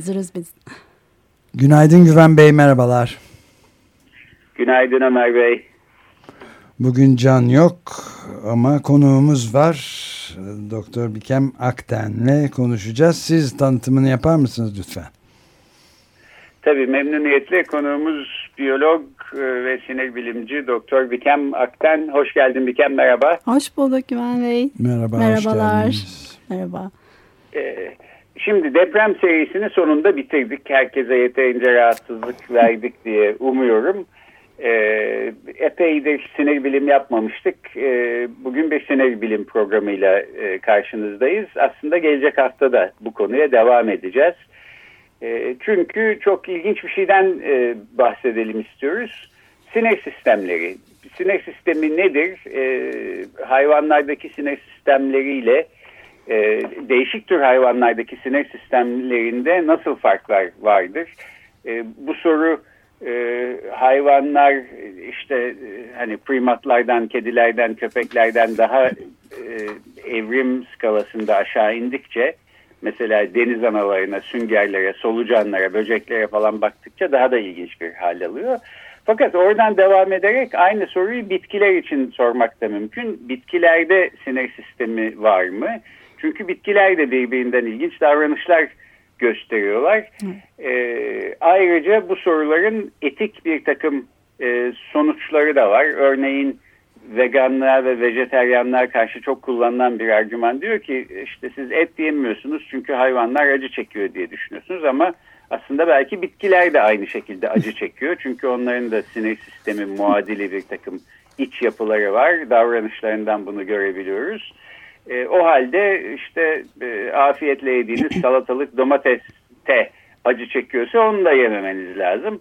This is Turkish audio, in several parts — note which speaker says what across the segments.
Speaker 1: Hazırız biz.
Speaker 2: Günaydın Güven Bey, merhabalar.
Speaker 3: Günaydın Ömer Bey.
Speaker 2: Bugün Can yok ama konuğumuz var. Doktor Bikem Akten'le konuşacağız. Siz tanıtımını yapar mısınız lütfen?
Speaker 3: Tabii memnuniyetle konuğumuz biyolog e, ve sinir bilimci Doktor Bikem Akten. Hoş geldin Bikem merhaba.
Speaker 4: Hoş bulduk Güven Bey.
Speaker 2: Merhaba,
Speaker 4: Merhabalar.
Speaker 2: hoş
Speaker 4: Merhaba.
Speaker 3: Ee, şimdi deprem serisini sonunda bitirdik. Herkese yeterince rahatsızlık verdik diye umuyorum. Ee, epeydir sinir bilim yapmamıştık. Ee, bugün bir sinir bilim programıyla e, karşınızdayız. Aslında gelecek hafta da bu konuya devam edeceğiz. E, çünkü çok ilginç bir şeyden e, bahsedelim istiyoruz. Sinir sistemleri. Sinir sistemi nedir? E, hayvanlardaki sinir sistemleriyle e, değişik tür hayvanlardaki sinir sistemlerinde nasıl farklar vardır? E, bu soru e, hayvanlar işte e, hani primatlardan, kedilerden, köpeklerden daha e, evrim skalasında aşağı indikçe mesela deniz analarına, süngerlere, solucanlara, böceklere falan baktıkça daha da ilginç bir hal alıyor. Fakat oradan devam ederek aynı soruyu bitkiler için sormak da mümkün. Bitkilerde sinir sistemi var mı? Çünkü bitkiler de birbirinden ilginç davranışlar gösteriyorlar. Ee, ayrıca bu soruların etik bir takım e, sonuçları da var. Örneğin veganlığa ve vejeteryanlığa karşı çok kullanılan bir argüman diyor ki işte siz et yemiyorsunuz çünkü hayvanlar acı çekiyor diye düşünüyorsunuz ama aslında belki bitkiler de aynı şekilde acı çekiyor çünkü onların da sinir sistemi muadili bir takım iç yapıları var davranışlarından bunu görebiliyoruz. E, o halde işte e, afiyetle yediğiniz salatalık domateste acı çekiyorsa onu da yememeniz lazım.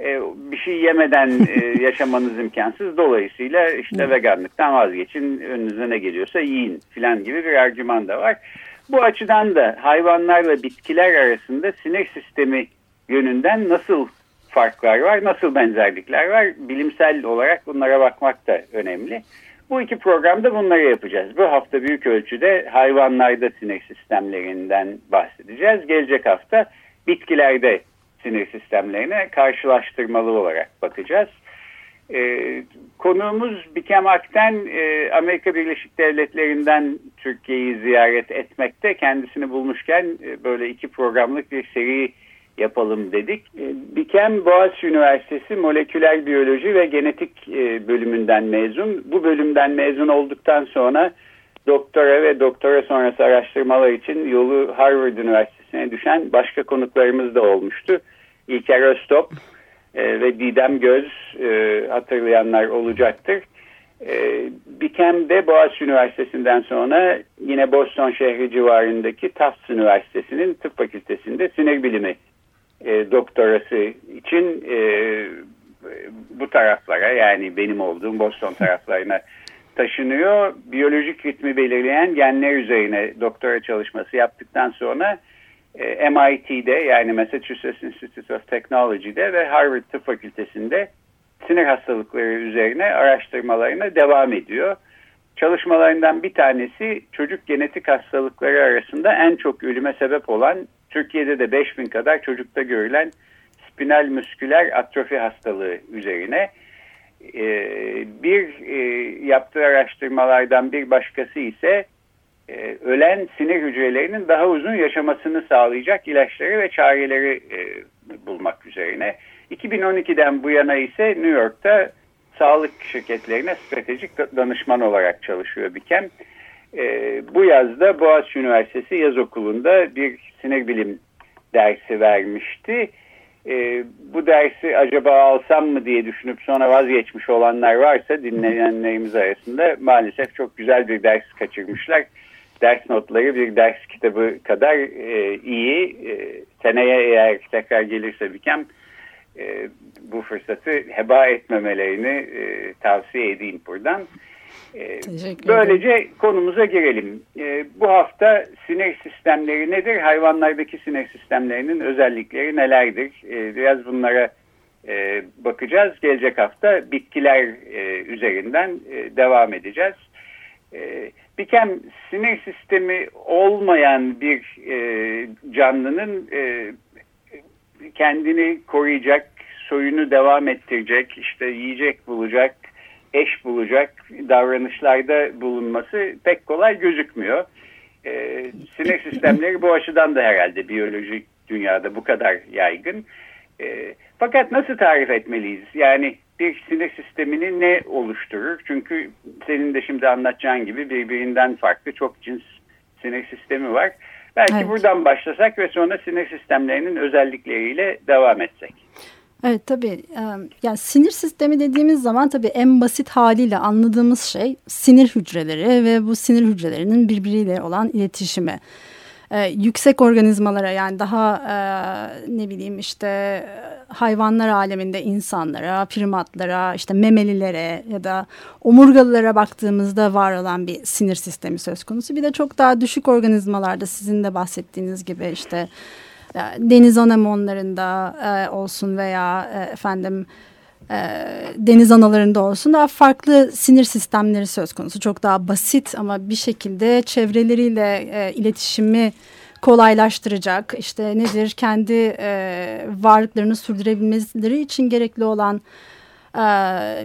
Speaker 3: E, bir şey yemeden e, yaşamanız imkansız. Dolayısıyla işte veganlıktan vazgeçin, önünüze ne geliyorsa yiyin filan gibi bir argüman da var. Bu açıdan da hayvanlarla bitkiler arasında sinir sistemi yönünden nasıl farklar var, nasıl benzerlikler var? Bilimsel olarak bunlara bakmak da önemli. Bu iki programda bunları yapacağız. Bu hafta büyük ölçüde hayvanlarda sinir sistemlerinden bahsedeceğiz. Gelecek hafta bitkilerde sinir sistemlerine karşılaştırmalı olarak bakacağız. Ee, konuğumuz Bikem Akten e, Amerika Birleşik Devletleri'nden Türkiye'yi ziyaret etmekte. Kendisini bulmuşken e, böyle iki programlık bir seri yapalım dedik. E, Bikem Boğaziçi Üniversitesi Moleküler Biyoloji ve Genetik e, bölümünden mezun. Bu bölümden mezun olduktan sonra doktora ve doktora sonrası araştırmalar için yolu Harvard Üniversitesi'ne düşen başka konuklarımız da olmuştu. İlker Öztop e, ve Didem Göz hatırlayanlar olacaktır. Bikem'de Boğaziçi Üniversitesi'nden sonra yine Boston şehri civarındaki Tufts Üniversitesi'nin tıp fakültesinde sinir bilimi e, doktorası için e, bu taraflara yani benim olduğum Boston taraflarına taşınıyor. Biyolojik ritmi belirleyen genler üzerine doktora çalışması yaptıktan sonra e, MIT'de yani Massachusetts Institute of Technology'de ve Harvard Tıp Fakültesi'nde sinir hastalıkları üzerine araştırmalarına devam ediyor. Çalışmalarından bir tanesi çocuk genetik hastalıkları arasında en çok ölüme sebep olan Türkiye'de de 5000 kadar çocukta görülen spinal musküler atrofi hastalığı üzerine. Ee, bir e, yaptığı araştırmalardan bir başkası ise e, ölen sinir hücrelerinin daha uzun yaşamasını sağlayacak ilaçları ve çareleri e, bulmak üzerine. 2012'den bu yana ise New York'ta sağlık şirketlerine stratejik danışman olarak çalışıyor Bikem. E, bu yazda Boğaziçi Üniversitesi Yaz Okulu'nda bir sinir bilim dersi vermişti. E, bu dersi acaba alsam mı diye düşünüp sonra vazgeçmiş olanlar varsa dinleyenlerimiz arasında maalesef çok güzel bir ders kaçırmışlar. ders notları bir ders kitabı kadar e, iyi. E, seneye eğer tekrar gelirse Bikem e, bu fırsatı heba etmemelerini e, tavsiye edeyim buradan. E, böylece konumuza girelim. E, bu hafta sinir sistemleri nedir? Hayvanlardaki sinir sistemlerinin özellikleri nelerdir? E, biraz bunlara e, bakacağız. Gelecek hafta bitkiler e, üzerinden e, devam edeceğiz. E, Bikem sinir sistemi olmayan bir canlının kendini koruyacak, soyunu devam ettirecek, işte yiyecek bulacak, eş bulacak davranışlarda bulunması pek kolay gözükmüyor. E, sinir sistemleri bu açıdan da herhalde biyolojik dünyada bu kadar yaygın. E, fakat nasıl tarif etmeliyiz? Yani bir sinir sistemini ne oluşturur? Çünkü senin de şimdi anlatacağın gibi birbirinden farklı çok cins sinir sistemi var. Belki evet. buradan başlasak ve sonra sinir sistemlerinin özellikleriyle devam etsek.
Speaker 4: Evet tabii yani sinir sistemi dediğimiz zaman tabii en basit haliyle anladığımız şey sinir hücreleri ve bu sinir hücrelerinin birbiriyle olan iletişimi e, yüksek organizmalara yani daha e, ne bileyim işte hayvanlar aleminde insanlara, primatlara, işte memelilere ya da omurgalılara baktığımızda var olan bir sinir sistemi söz konusu. Bir de çok daha düşük organizmalarda sizin de bahsettiğiniz gibi işte deniz anemonlarında e, olsun veya e, efendim e, deniz analarında olsun daha farklı sinir sistemleri söz konusu. Çok daha basit ama bir şekilde çevreleriyle e, iletişimi kolaylaştıracak işte nedir kendi e, varlıklarını sürdürebilmeleri için gerekli olan e,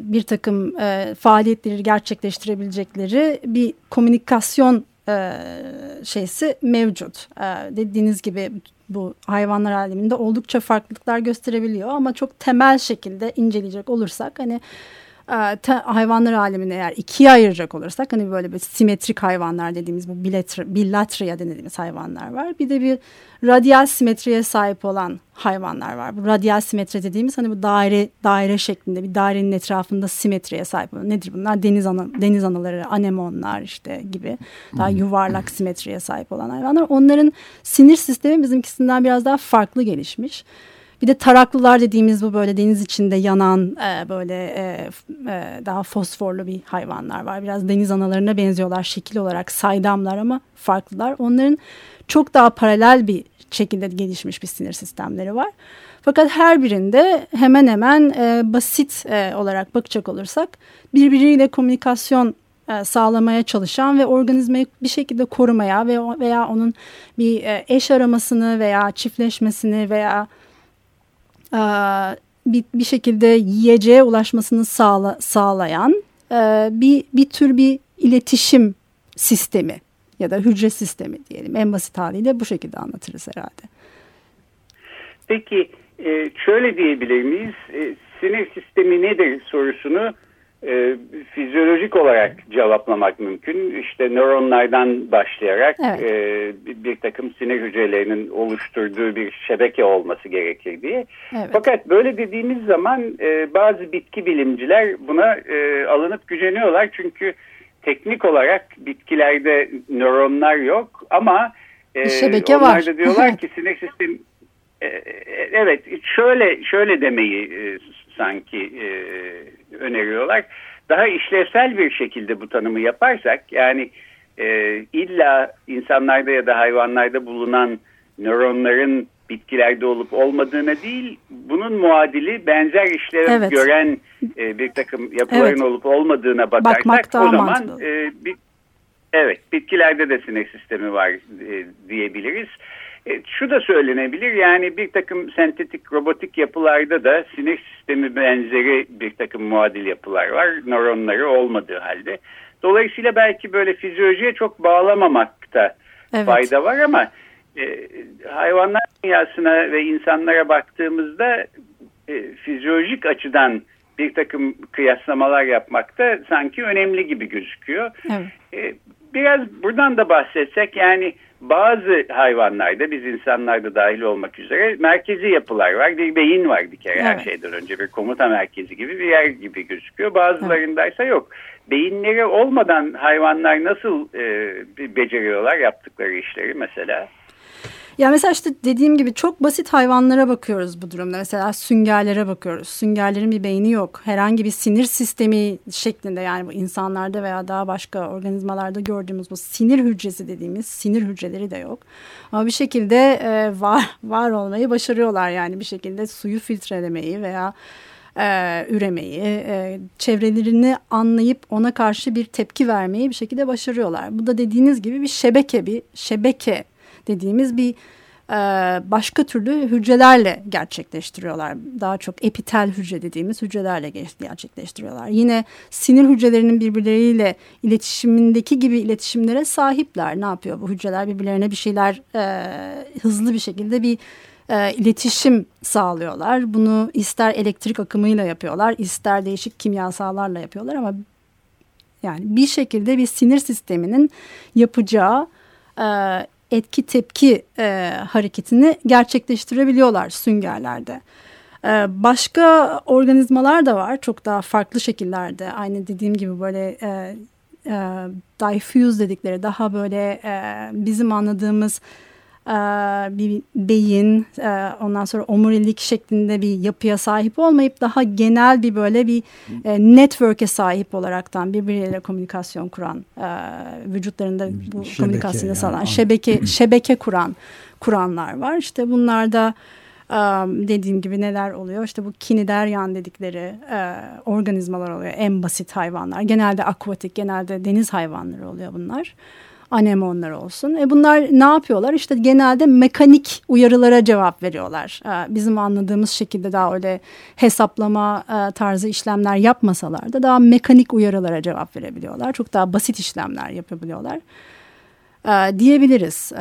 Speaker 4: bir takım e, faaliyetleri gerçekleştirebilecekleri bir komünikasyon e, şeysi mevcut. E, dediğiniz gibi bu hayvanlar aleminde oldukça farklılıklar gösterebiliyor. Ama çok temel şekilde inceleyecek olursak hani e, te, hayvanlar alemini eğer ikiye ayıracak olursak hani böyle bir simetrik hayvanlar dediğimiz bu billatria dediğimiz hayvanlar var. Bir de bir radyal simetriye sahip olan hayvanlar var. Bu radyal simetri dediğimiz hani bu daire daire şeklinde bir dairenin etrafında simetriye sahip olan nedir bunlar? Deniz ana, deniz anaları, anemonlar işte gibi daha hmm. yuvarlak simetriye sahip olan hayvanlar. Onların sinir sistemi bizimkisinden biraz daha farklı gelişmiş. Bir de taraklılar dediğimiz bu böyle deniz içinde yanan e, böyle e, e, daha fosforlu bir hayvanlar var. Biraz deniz analarına benziyorlar şekil olarak saydamlar ama farklılar. Onların çok daha paralel bir şekilde gelişmiş bir sinir sistemleri var. Fakat her birinde hemen hemen e, basit e, olarak bakacak olursak birbiriyle komünikasyon e, sağlamaya çalışan ve organizmayı bir şekilde korumaya ve veya onun bir e, eş aramasını veya çiftleşmesini veya e, bir, bir şekilde yiyeceğe ulaşmasını sağla, sağlayan e, bir, bir tür bir iletişim sistemi ya da hücre sistemi diyelim. En basit haliyle bu şekilde anlatırız herhalde.
Speaker 3: Peki e, şöyle diyebilir miyiz? Sinir sistemi nedir sorusunu e, fizyolojik olarak cevaplamak mümkün. İşte nöronlardan başlayarak evet. e, bir, takım sinir hücrelerinin oluşturduğu bir şebeke olması gerekir diye. Evet. Fakat böyle dediğimiz zaman e, bazı bitki bilimciler buna e, alınıp güceniyorlar. Çünkü teknik olarak bitkilerde nöronlar yok ama
Speaker 4: e, şebeke
Speaker 3: onlar
Speaker 4: var.
Speaker 3: da diyorlar ki sinir sistem e, e, evet şöyle şöyle demeyi e, sanki e, öneriyorlar. Daha işlevsel bir şekilde bu tanımı yaparsak yani e, illa insanlarda ya da hayvanlarda bulunan nöronların bitkilerde olup olmadığına değil bunun muadili benzer işlev evet. gören e, bir takım yapıların evet. olup olmadığına bakarsak o zaman e, bir, evet bitkilerde de sinir sistemi var e, diyebiliriz. E, şu da söylenebilir yani bir takım sentetik robotik yapılarda da sinir sistemi benzeri bir takım muadil yapılar var nöronları olmadığı halde. Dolayısıyla belki böyle fizyolojiye çok bağlamamakta evet. fayda var ama e, hayvanlar dünyasına ve insanlara baktığımızda e, fizyolojik açıdan bir takım kıyaslamalar yapmakta sanki önemli gibi gözüküyor. Evet. E, biraz buradan da bahsetsek yani bazı hayvanlarda biz insanlarda dahil olmak üzere merkezi yapılar var. Bir beyin var bir kere evet. her şeyden önce bir komuta merkezi gibi bir yer gibi gözüküyor. Bazılarındaysa yok. Beyinleri olmadan hayvanlar nasıl e, beceriyorlar yaptıkları işleri mesela?
Speaker 4: Ya mesela işte dediğim gibi çok basit hayvanlara bakıyoruz bu durumda. Mesela süngerlere bakıyoruz. Süngerlerin bir beyni yok. Herhangi bir sinir sistemi şeklinde yani bu insanlarda veya daha başka organizmalarda gördüğümüz bu sinir hücresi dediğimiz sinir hücreleri de yok. Ama bir şekilde e, var var olmayı başarıyorlar yani bir şekilde suyu filtrelemeyi veya e, üremeyi, e, çevrelerini anlayıp ona karşı bir tepki vermeyi bir şekilde başarıyorlar. Bu da dediğiniz gibi bir şebeke, bir şebeke dediğimiz bir e, başka türlü hücrelerle gerçekleştiriyorlar. Daha çok epitel hücre dediğimiz hücrelerle gerçekleştiriyorlar. Yine sinir hücrelerinin birbirleriyle iletişimindeki gibi iletişimlere sahipler. Ne yapıyor bu hücreler birbirlerine bir şeyler e, hızlı bir şekilde bir e, iletişim sağlıyorlar. Bunu ister elektrik akımıyla yapıyorlar, ister değişik kimyasallarla yapıyorlar ama yani bir şekilde bir sinir sisteminin yapacağı e, etki tepki e, hareketini gerçekleştirebiliyorlar süngerlerde. E, başka organizmalar da var çok daha farklı şekillerde aynı dediğim gibi böyle e, e, diffuse dedikleri daha böyle e, bizim anladığımız bir beyin ondan sonra omurilik şeklinde bir yapıya sahip olmayıp daha genel bir böyle bir network'e sahip olaraktan birbirleriyle komünikasyon kuran vücutlarında bu şebeke komünikasyonu yani. sağlayan şebeke şebeke kuran kuranlar var. İşte bunlarda dediğim gibi neler oluyor? İşte bu kinideryan dedikleri organizmalar oluyor. En basit hayvanlar. Genelde akvatik, genelde deniz hayvanları oluyor bunlar anemonlar olsun. E bunlar ne yapıyorlar? İşte genelde mekanik uyarılara cevap veriyorlar. E, bizim anladığımız şekilde daha öyle hesaplama e, tarzı işlemler yapmasalar da daha mekanik uyarılara cevap verebiliyorlar. Çok daha basit işlemler yapabiliyorlar. E, diyebiliriz.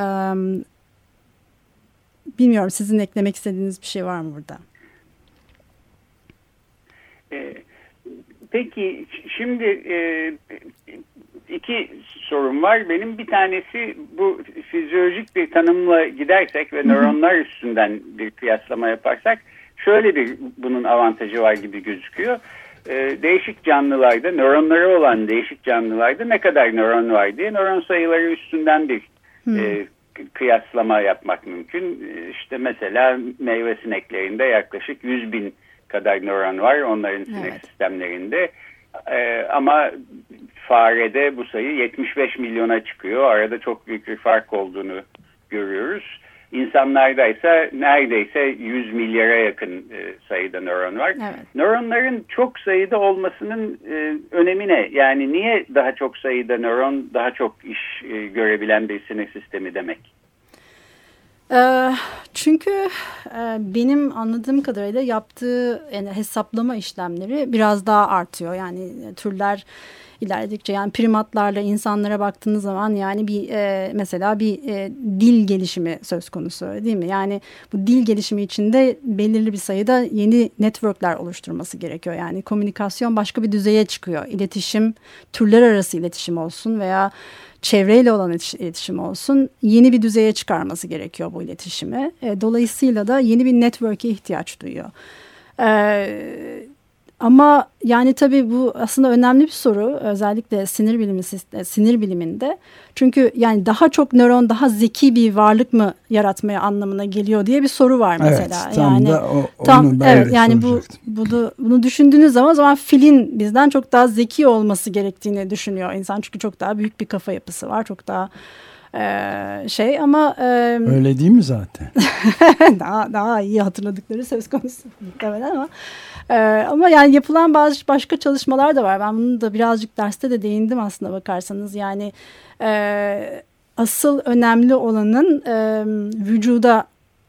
Speaker 4: Bilmiyorum sizin eklemek istediğiniz bir şey var mı burada?
Speaker 3: Peki şimdi iki sorum var. Benim bir tanesi bu fizyolojik bir tanımla gidersek ve nöronlar üstünden bir kıyaslama yaparsak şöyle bir bunun avantajı var gibi gözüküyor. Ee, değişik canlılarda, nöronları olan değişik canlılarda ne kadar nöron var diye nöron sayıları üstünden bir e, kıyaslama yapmak mümkün. E, işte mesela meyve sineklerinde yaklaşık 100 bin kadar nöron var onların sinek evet. sistemlerinde. Ee, ama farede bu sayı 75 milyona çıkıyor. Arada çok büyük bir fark olduğunu görüyoruz. İnsanlarda ise neredeyse 100 milyara yakın e, sayıda nöron var. Evet. Nöronların çok sayıda olmasının e, önemi ne? Yani niye daha çok sayıda nöron daha çok iş e, görebilen bir sinir sistemi demek?
Speaker 4: Ee, çünkü e, benim anladığım kadarıyla yaptığı yani hesaplama işlemleri biraz daha artıyor. Yani türler ilerledikçe yani primatlarla insanlara baktığınız zaman yani bir e, mesela bir e, dil gelişimi söz konusu değil mi? Yani bu dil gelişimi içinde belirli bir sayıda yeni networkler oluşturması gerekiyor. Yani komünikasyon başka bir düzeye çıkıyor. İletişim türler arası iletişim olsun veya çevreyle olan iletişim olsun yeni bir düzeye çıkarması gerekiyor bu iletişimi. E, dolayısıyla da yeni bir network'e ihtiyaç duyuyor. E, ama yani tabii bu aslında önemli bir soru özellikle sinir bilimi e, sinir biliminde. Çünkü yani daha çok nöron daha zeki bir varlık mı yaratmaya anlamına geliyor diye bir soru var mesela.
Speaker 2: Evet, tam
Speaker 4: yani
Speaker 2: da o, tam
Speaker 4: evet yani bu bunu bunu düşündüğünüz zaman o zaman filin bizden çok daha zeki olması gerektiğini düşünüyor insan çünkü çok daha büyük bir kafa yapısı var. Çok daha ee, şey ama e,
Speaker 2: öyle değil mi zaten?
Speaker 4: daha daha iyi hatırladıkları söz konusu muhtemelen ama e, ama yani yapılan bazı başka çalışmalar da var. Ben bunu da birazcık derste de değindim aslında bakarsanız yani e, asıl önemli olanın e, vücuda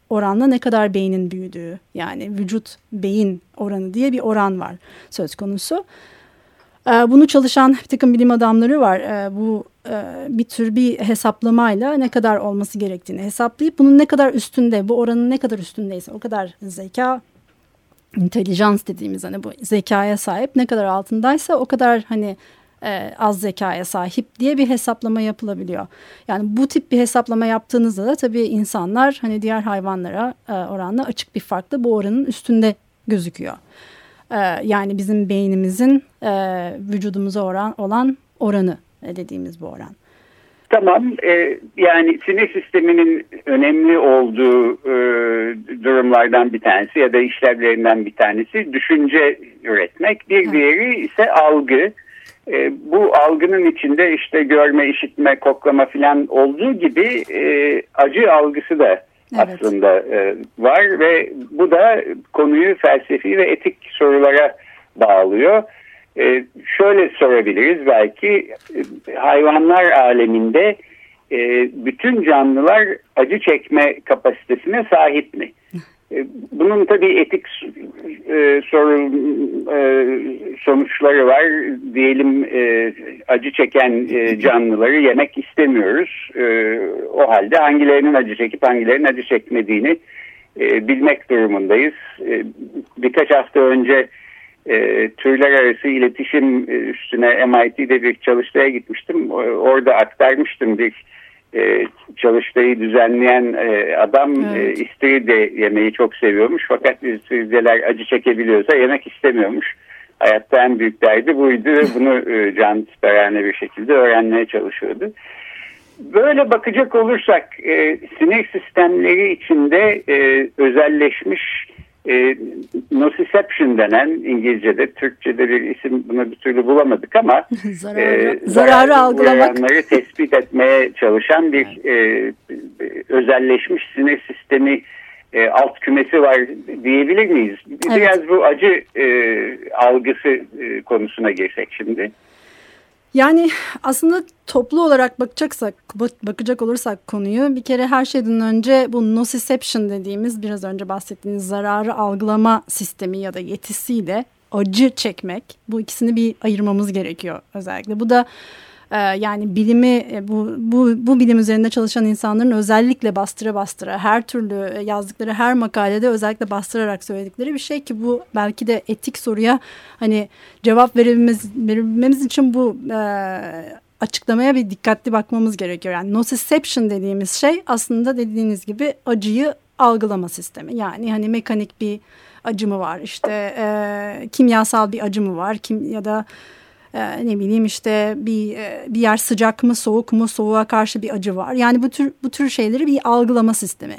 Speaker 4: oranla ne kadar beynin büyüdüğü yani vücut beyin oranı diye bir oran var söz konusu. Bunu çalışan bir takım bilim adamları var. Bu e, bir tür bir hesaplamayla ne kadar olması gerektiğini hesaplayıp bunun ne kadar üstünde bu oranın ne kadar üstündeyse o kadar zeka intelligence dediğimiz hani bu zekaya sahip ne kadar altındaysa o kadar hani e, az zekaya sahip diye bir hesaplama yapılabiliyor. Yani bu tip bir hesaplama yaptığınızda da tabii insanlar hani diğer hayvanlara e, oranla açık bir farklı bu oranın üstünde gözüküyor. E, yani bizim beynimizin e, vücudumuza oran olan oranı dediğimiz bu oran.
Speaker 3: Tamam e, yani sinir sisteminin önemli olduğu e, durumlardan bir tanesi ya da işlevlerinden bir tanesi düşünce üretmek. Bir diğeri ise algı. E, bu algının içinde işte görme, işitme, koklama filan olduğu gibi e, acı algısı da evet. aslında e, var ve bu da konuyu felsefi ve etik sorulara bağlıyor. E, şöyle sorabiliriz belki hayvanlar aleminde e, bütün canlılar acı çekme kapasitesine sahip mi? E, bunun tabii etik e, e, sonuçları var. Diyelim acı çeken canlıları yemek istemiyoruz. O halde hangilerinin acı çekip hangilerinin acı çekmediğini bilmek durumundayız. Birkaç hafta önce türler arası iletişim üstüne MIT'de bir çalıştaya gitmiştim. Orada aktarmıştım bir e, çalıştayı düzenleyen e, adam e, evet. e, istiridye yemeği çok seviyormuş. Fakat istiridyeler acı çekebiliyorsa yemek istemiyormuş. Hayatta en büyük derdi buydu. Bunu e, can siperhane bir şekilde öğrenmeye çalışıyordu. Böyle bakacak olursak e, sinir sistemleri içinde e, özelleşmiş e, nociception denen İngilizce'de, Türkçe'de bir isim buna bir türlü bulamadık ama
Speaker 4: zararı, e, zararı algılamak
Speaker 3: tespit etmeye çalışan bir e, özelleşmiş sinir sistemi e, alt kümesi var diyebilir miyiz? Evet. Biraz bu acı e, algısı e, konusuna girsek şimdi.
Speaker 4: Yani aslında toplu olarak bakacaksak, bakacak olursak konuyu bir kere her şeyden önce bu nociception dediğimiz biraz önce bahsettiğiniz zararı algılama sistemi ya da yetisiyle acı çekmek bu ikisini bir ayırmamız gerekiyor özellikle. Bu da ee, yani bilimi e, bu, bu, bu bilim üzerinde çalışan insanların özellikle bastıra bastıra her türlü e, yazdıkları her makalede özellikle bastırarak söyledikleri bir şey ki bu belki de etik soruya hani cevap verebilmemiz, verebilmemiz için bu e, açıklamaya bir dikkatli bakmamız gerekiyor. Yani nociception dediğimiz şey aslında dediğiniz gibi acıyı algılama sistemi. Yani hani mekanik bir acı mı var işte e, kimyasal bir acı mı var kim ya da e, ne bileyim işte bir e, bir yer sıcak mı soğuk mu soğuğa karşı bir acı var. Yani bu tür bu tür şeyleri bir algılama sistemi.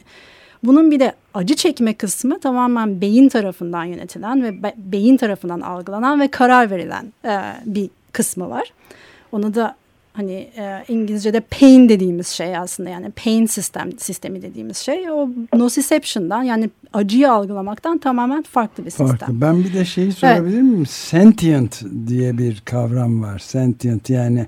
Speaker 4: Bunun bir de acı çekme kısmı tamamen beyin tarafından yönetilen ve be, beyin tarafından algılanan ve karar verilen e, bir kısmı var. Onu da hani e, İngilizce'de pain dediğimiz şey aslında yani pain sistem sistemi dediğimiz şey o nociception'dan yani acıyı algılamaktan tamamen farklı bir sistem. Farklı.
Speaker 2: Ben bir de şeyi sorabilir evet. miyim? Sentient diye bir kavram var. Sentient yani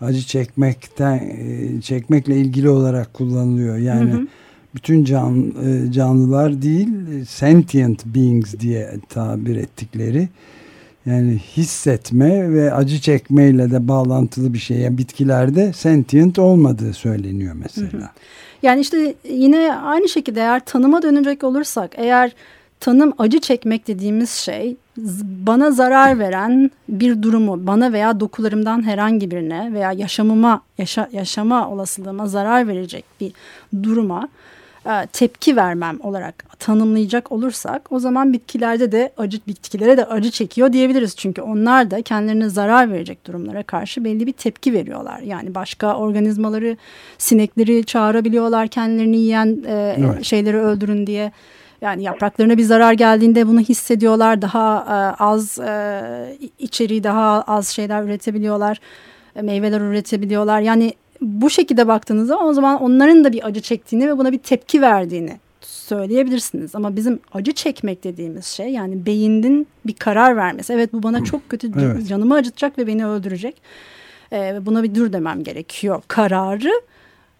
Speaker 2: acı çekmekten e, çekmekle ilgili olarak kullanılıyor. Yani hı hı. bütün can, e, canlılar değil sentient beings diye tabir ettikleri yani hissetme ve acı çekmeyle de bağlantılı bir şey. Yani bitkilerde sentient olmadığı söyleniyor mesela. Hı hı.
Speaker 4: Yani işte yine aynı şekilde eğer tanıma dönecek olursak eğer tanım acı çekmek dediğimiz şey bana zarar veren bir durumu bana veya dokularımdan herhangi birine veya yaşamıma yaşa, yaşama olasılığıma zarar verecek bir duruma tepki vermem olarak tanımlayacak olursak o zaman bitkilerde de acı bitkilere de acı çekiyor diyebiliriz. Çünkü onlar da kendilerine zarar verecek durumlara karşı belli bir tepki veriyorlar. Yani başka organizmaları sinekleri çağırabiliyorlar kendilerini yiyen e, evet. şeyleri öldürün diye. Yani yapraklarına bir zarar geldiğinde bunu hissediyorlar. Daha e, az e, içeriği daha az şeyler üretebiliyorlar. E, meyveler üretebiliyorlar. Yani bu şekilde baktığınızda o zaman onların da bir acı çektiğini ve buna bir tepki verdiğini söyleyebilirsiniz. Ama bizim acı çekmek dediğimiz şey yani beynin bir karar vermesi. Evet bu bana çok kötü evet. canımı acıtacak ve beni öldürecek. Ee, buna bir dur demem gerekiyor. Kararı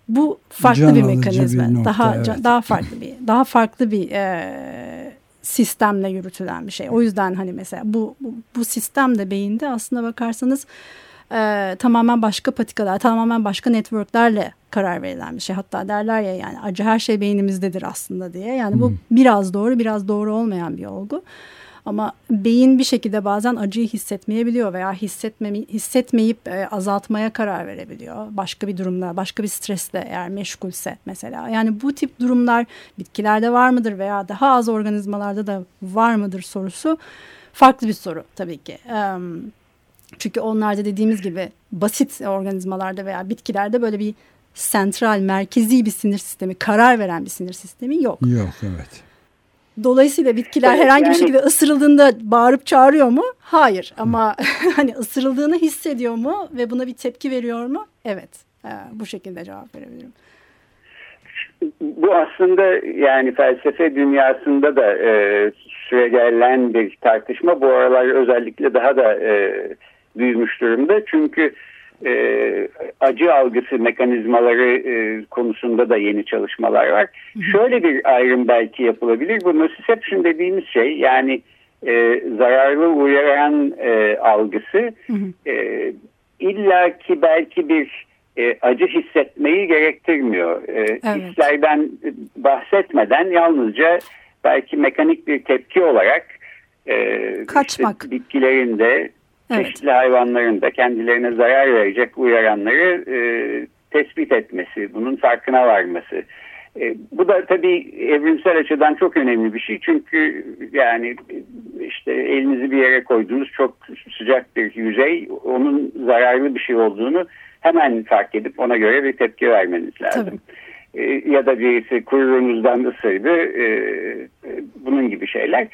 Speaker 4: bu farklı Can bir mekanizma. Bir nokta, daha evet. daha farklı bir daha farklı bir e, sistemle yürütülen bir şey. O yüzden hani mesela bu bu, bu sistem de beyinde aslında bakarsanız e, tamamen başka patikalar, tamamen başka networklerle karar verilen bir şey. Hatta derler ya yani acı her şey beynimizdedir aslında diye. Yani bu hmm. biraz doğru, biraz doğru olmayan bir olgu. Ama beyin bir şekilde bazen acıyı hissetmeyebiliyor veya hissetme, hissetmeyip e, azaltmaya karar verebiliyor. Başka bir durumda, başka bir stresle eğer meşgulse mesela. Yani bu tip durumlar bitkilerde var mıdır veya daha az organizmalarda da var mıdır sorusu farklı bir soru tabii ki. Çünkü onlarda dediğimiz gibi basit organizmalarda veya bitkilerde böyle bir sentral, merkezi bir sinir sistemi, karar veren bir sinir sistemi yok.
Speaker 2: Yok, evet.
Speaker 4: Dolayısıyla bitkiler evet, herhangi yani... bir şekilde ısırıldığında bağırıp çağırıyor mu? Hayır. Ama hani ısırıldığını hissediyor mu ve buna bir tepki veriyor mu? Evet. Ee, bu şekilde cevap verebilirim.
Speaker 3: Bu aslında yani felsefe dünyasında da e, süregelen bir tartışma. Bu aralar özellikle daha da e, büyümüş durumda. Çünkü e, acı algısı mekanizmaları e, konusunda da yeni çalışmalar var. Hı hı. Şöyle bir ayrım belki yapılabilir. Bu nociception dediğimiz şey yani e, zararlı uyaran e, algısı hı hı. E, illa ki belki bir e, acı hissetmeyi gerektirmiyor. E, evet. Hislerden bahsetmeden yalnızca belki mekanik bir tepki olarak e,
Speaker 4: Kaçmak.
Speaker 3: Işte bitkilerin de evet. çeşitli hayvanların da kendilerine zarar verecek uyaranları e, tespit etmesi, bunun farkına varması. E, bu da tabii evrimsel açıdan çok önemli bir şey. Çünkü yani işte elinizi bir yere koyduğunuz çok sıcak bir yüzey onun zararlı bir şey olduğunu hemen fark edip ona göre bir tepki vermeniz lazım. E, ya da birisi kuyruğunuzdan ısırdı e, e bunun gibi şeyler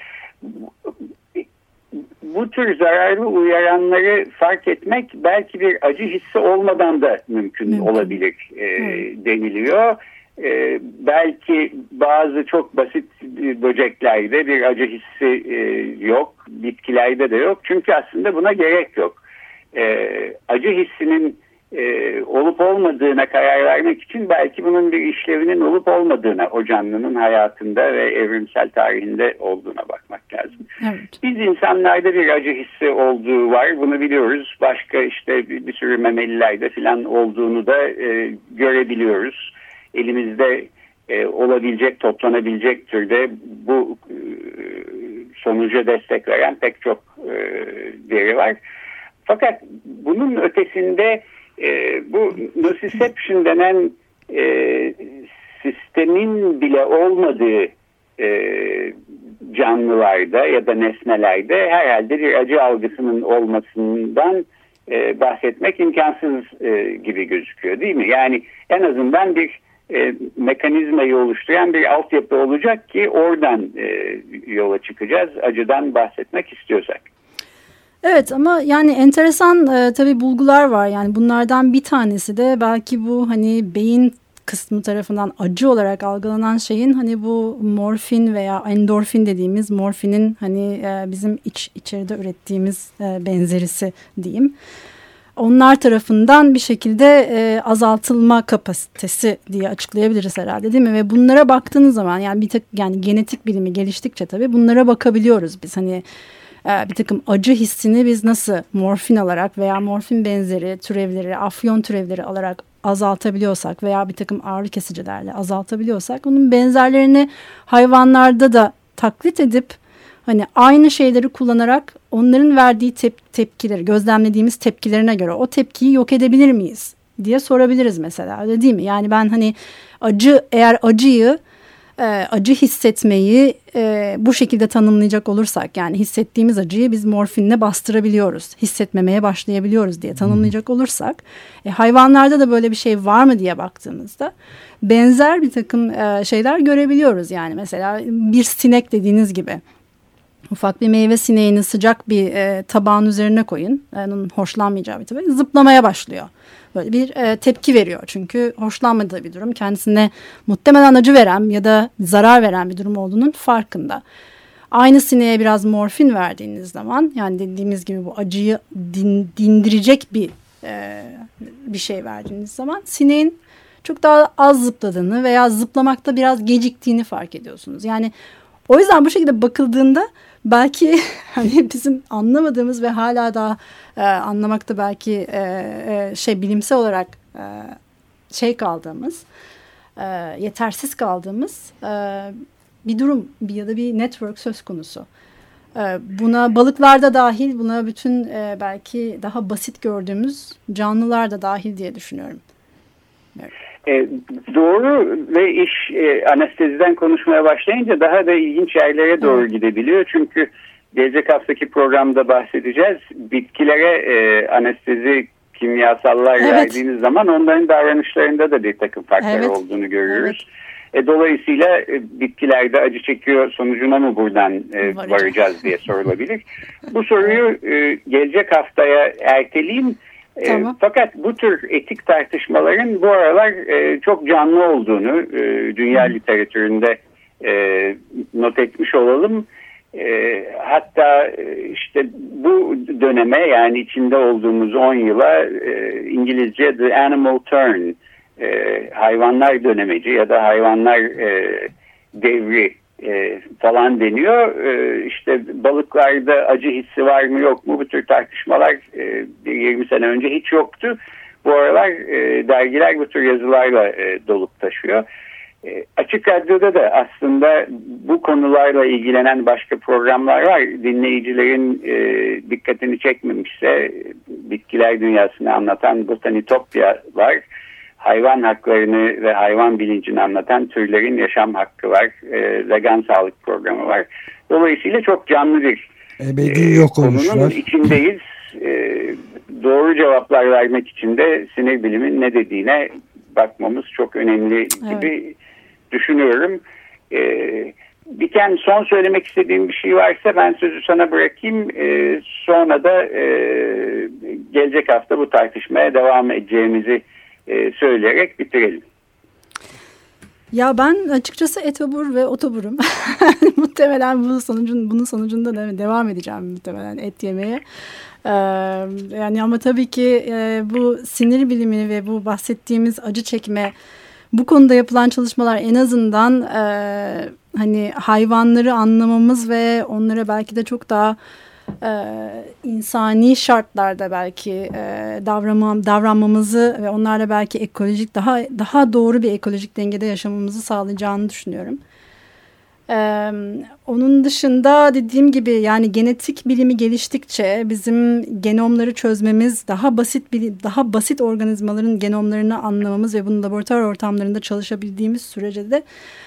Speaker 3: bu tür zararlı uyaranları fark etmek belki bir acı hissi olmadan da mümkün, mümkün. olabilir e, deniliyor. E, belki bazı çok basit böceklerde bir acı hissi e, yok, bitkilerde de yok. Çünkü aslında buna gerek yok. E, acı hissinin e, olup olmadığına karar vermek için belki bunun bir işlevinin olup olmadığına o canlının hayatında ve evrimsel tarihinde olduğuna bakmak lazım. Evet. Biz insanlarda bir acı hissi olduğu var bunu biliyoruz. Başka işte bir, bir sürü memelilerde falan olduğunu da e, görebiliyoruz. Elimizde e, olabilecek, toplanabilecek türde bu e, sonuca destek veren pek çok e, veri var. Fakat bunun ötesinde e, bu nociception denen e, sistemin bile olmadığı e, canlılarda ya da nesnelerde herhalde bir acı algısının olmasından e, bahsetmek imkansız e, gibi gözüküyor değil mi? Yani en azından bir e, mekanizmayı oluşturan bir altyapı olacak ki oradan e, yola çıkacağız acıdan bahsetmek istiyorsak.
Speaker 4: Evet ama yani enteresan e, tabii bulgular var. Yani bunlardan bir tanesi de belki bu hani beyin kısmı tarafından acı olarak algılanan şeyin hani bu morfin veya endorfin dediğimiz morfinin hani e, bizim iç içeride ürettiğimiz e, benzerisi diyeyim. Onlar tarafından bir şekilde e, azaltılma kapasitesi diye açıklayabiliriz herhalde değil mi? Ve bunlara baktığınız zaman yani bir tek yani genetik bilimi geliştikçe tabii bunlara bakabiliyoruz biz. Hani ee, bir takım acı hissini biz nasıl morfin alarak veya morfin benzeri türevleri, afyon türevleri alarak azaltabiliyorsak veya bir takım ağrı kesicilerle azaltabiliyorsak bunun benzerlerini hayvanlarda da taklit edip hani aynı şeyleri kullanarak onların verdiği tep tepkileri gözlemlediğimiz tepkilerine göre o tepkiyi yok edebilir miyiz diye sorabiliriz mesela öyle değil mi? Yani ben hani acı eğer acıyı e, acı hissetmeyi e, bu şekilde tanımlayacak olursak yani hissettiğimiz acıyı biz morfinle bastırabiliyoruz. Hissetmemeye başlayabiliyoruz diye tanımlayacak olursak e, hayvanlarda da böyle bir şey var mı diye baktığımızda benzer bir takım e, şeyler görebiliyoruz. Yani mesela bir sinek dediğiniz gibi ufak bir meyve sineğini sıcak bir e, tabağın üzerine koyun. Onun hoşlanmayacağı bir tabak zıplamaya başlıyor böyle bir e, tepki veriyor. Çünkü hoşlanmadığı bir durum kendisine muhtemelen acı veren ya da zarar veren bir durum olduğunun farkında. Aynı sineğe biraz morfin verdiğiniz zaman yani dediğimiz gibi bu acıyı din, dindirecek bir e, bir şey verdiğiniz zaman sineğin çok daha az zıpladığını veya zıplamakta biraz geciktiğini fark ediyorsunuz. Yani o yüzden bu şekilde bakıldığında belki hani bizim anlamadığımız ve hala daha e, anlamakta belki e, e, şey bilimsel olarak e, şey kaldığımız e, yetersiz kaldığımız e, bir durum bir ya da bir network söz konusu. Ee, buna balıklar da dahil, buna bütün e, belki daha basit gördüğümüz canlılar da dahil diye düşünüyorum.
Speaker 3: Evet. E, doğru ve iş e, anesteziden konuşmaya başlayınca daha da ilginç yerlere doğru gidebiliyor. Çünkü gelecek haftaki programda bahsedeceğiz. Bitkilere e, anestezi kimyasallar evet. verdiğiniz zaman onların davranışlarında da bir takım farklar evet. olduğunu görüyoruz. Evet. E, dolayısıyla e, bitkilerde acı çekiyor sonucuna mı buradan e, varacağız diye sorulabilir. Bu soruyu e, gelecek haftaya erteleyeyim. E, tamam. E, fakat bu tür etik tartışmaların bu aralar e, çok canlı olduğunu e, dünya literatüründe e, not etmiş olalım. E, hatta işte bu döneme yani içinde olduğumuz 10 yıla e, İngilizce The Animal Turn e, hayvanlar dönemeci ya da hayvanlar e, devri e, falan deniyor. E, işte balıklarda acı hissi var mı yok mu bu tür tartışmalar e, 20 sene önce hiç yoktu. Bu aralar e, dergiler bu tür yazılarla e, dolup taşıyor. E, açık Radyo'da da aslında bu konularla ilgilenen başka programlar var. Dinleyicilerin e, dikkatini çekmemişse bitkiler dünyasını anlatan Botanitopya var hayvan haklarını ve hayvan bilincini anlatan türlerin yaşam hakkı var. E, vegan sağlık programı var. Dolayısıyla çok canlı bir
Speaker 2: Ebedi e, yok
Speaker 3: konunun içindeyiz. E, doğru cevaplar vermek için de sinir bilimin ne dediğine bakmamız çok önemli gibi evet. düşünüyorum. E, Diken son söylemek istediğim bir şey varsa ben sözü sana bırakayım. E, sonra da e, gelecek hafta bu tartışmaya devam edeceğimizi e, söyleyerek bitirelim.
Speaker 4: Ya ben açıkçası etobur ve otoburum. muhtemelen bu sonucun bunun sonucunda da devam edeceğim muhtemelen et yemeye. Ee, yani ama tabii ki e, bu sinir bilimi ve bu bahsettiğimiz acı çekme bu konuda yapılan çalışmalar en azından e, hani hayvanları anlamamız ve onlara belki de çok daha e, insani şartlarda belki e, davranmam, davranmamızı ve onlarla belki ekolojik daha daha doğru bir ekolojik dengede yaşamamızı sağlayacağını düşünüyorum. Ee, onun dışında dediğim gibi yani genetik bilimi geliştikçe bizim genomları çözmemiz daha basit daha basit organizmaların genomlarını anlamamız ve bunun laboratuvar ortamlarında çalışabildiğimiz sürece de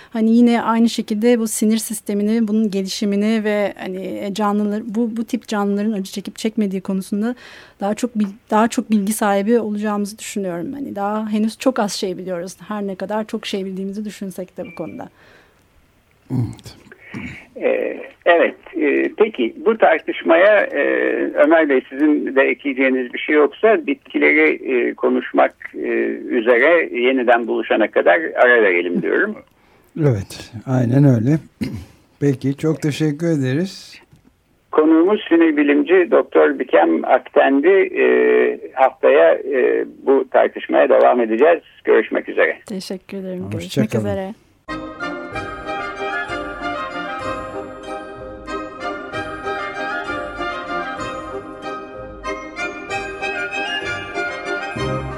Speaker 4: hani yine aynı şekilde bu sinir sistemini, bunun gelişimini ve hani canlılar bu bu tip canlıların acı çekip çekmediği konusunda daha çok daha çok bilgi sahibi olacağımızı düşünüyorum. Hani daha henüz çok az şey biliyoruz. Her ne kadar çok şey bildiğimizi düşünsek de bu konuda.
Speaker 3: Evet. Ee, evet, e, peki bu tartışmaya e, Ömer Bey sizin de ekleyeceğiniz bir şey yoksa bitkileri e, konuşmak e, üzere yeniden buluşana kadar ara verelim diyorum.
Speaker 2: Evet, aynen öyle. Peki, çok teşekkür ederiz.
Speaker 3: Konuğumuz sinir bilimci Doktor Bikem Aktendi. E, haftaya e, bu tartışmaya devam edeceğiz. Görüşmek üzere.
Speaker 4: Teşekkür ederim. Görüşmek üzere.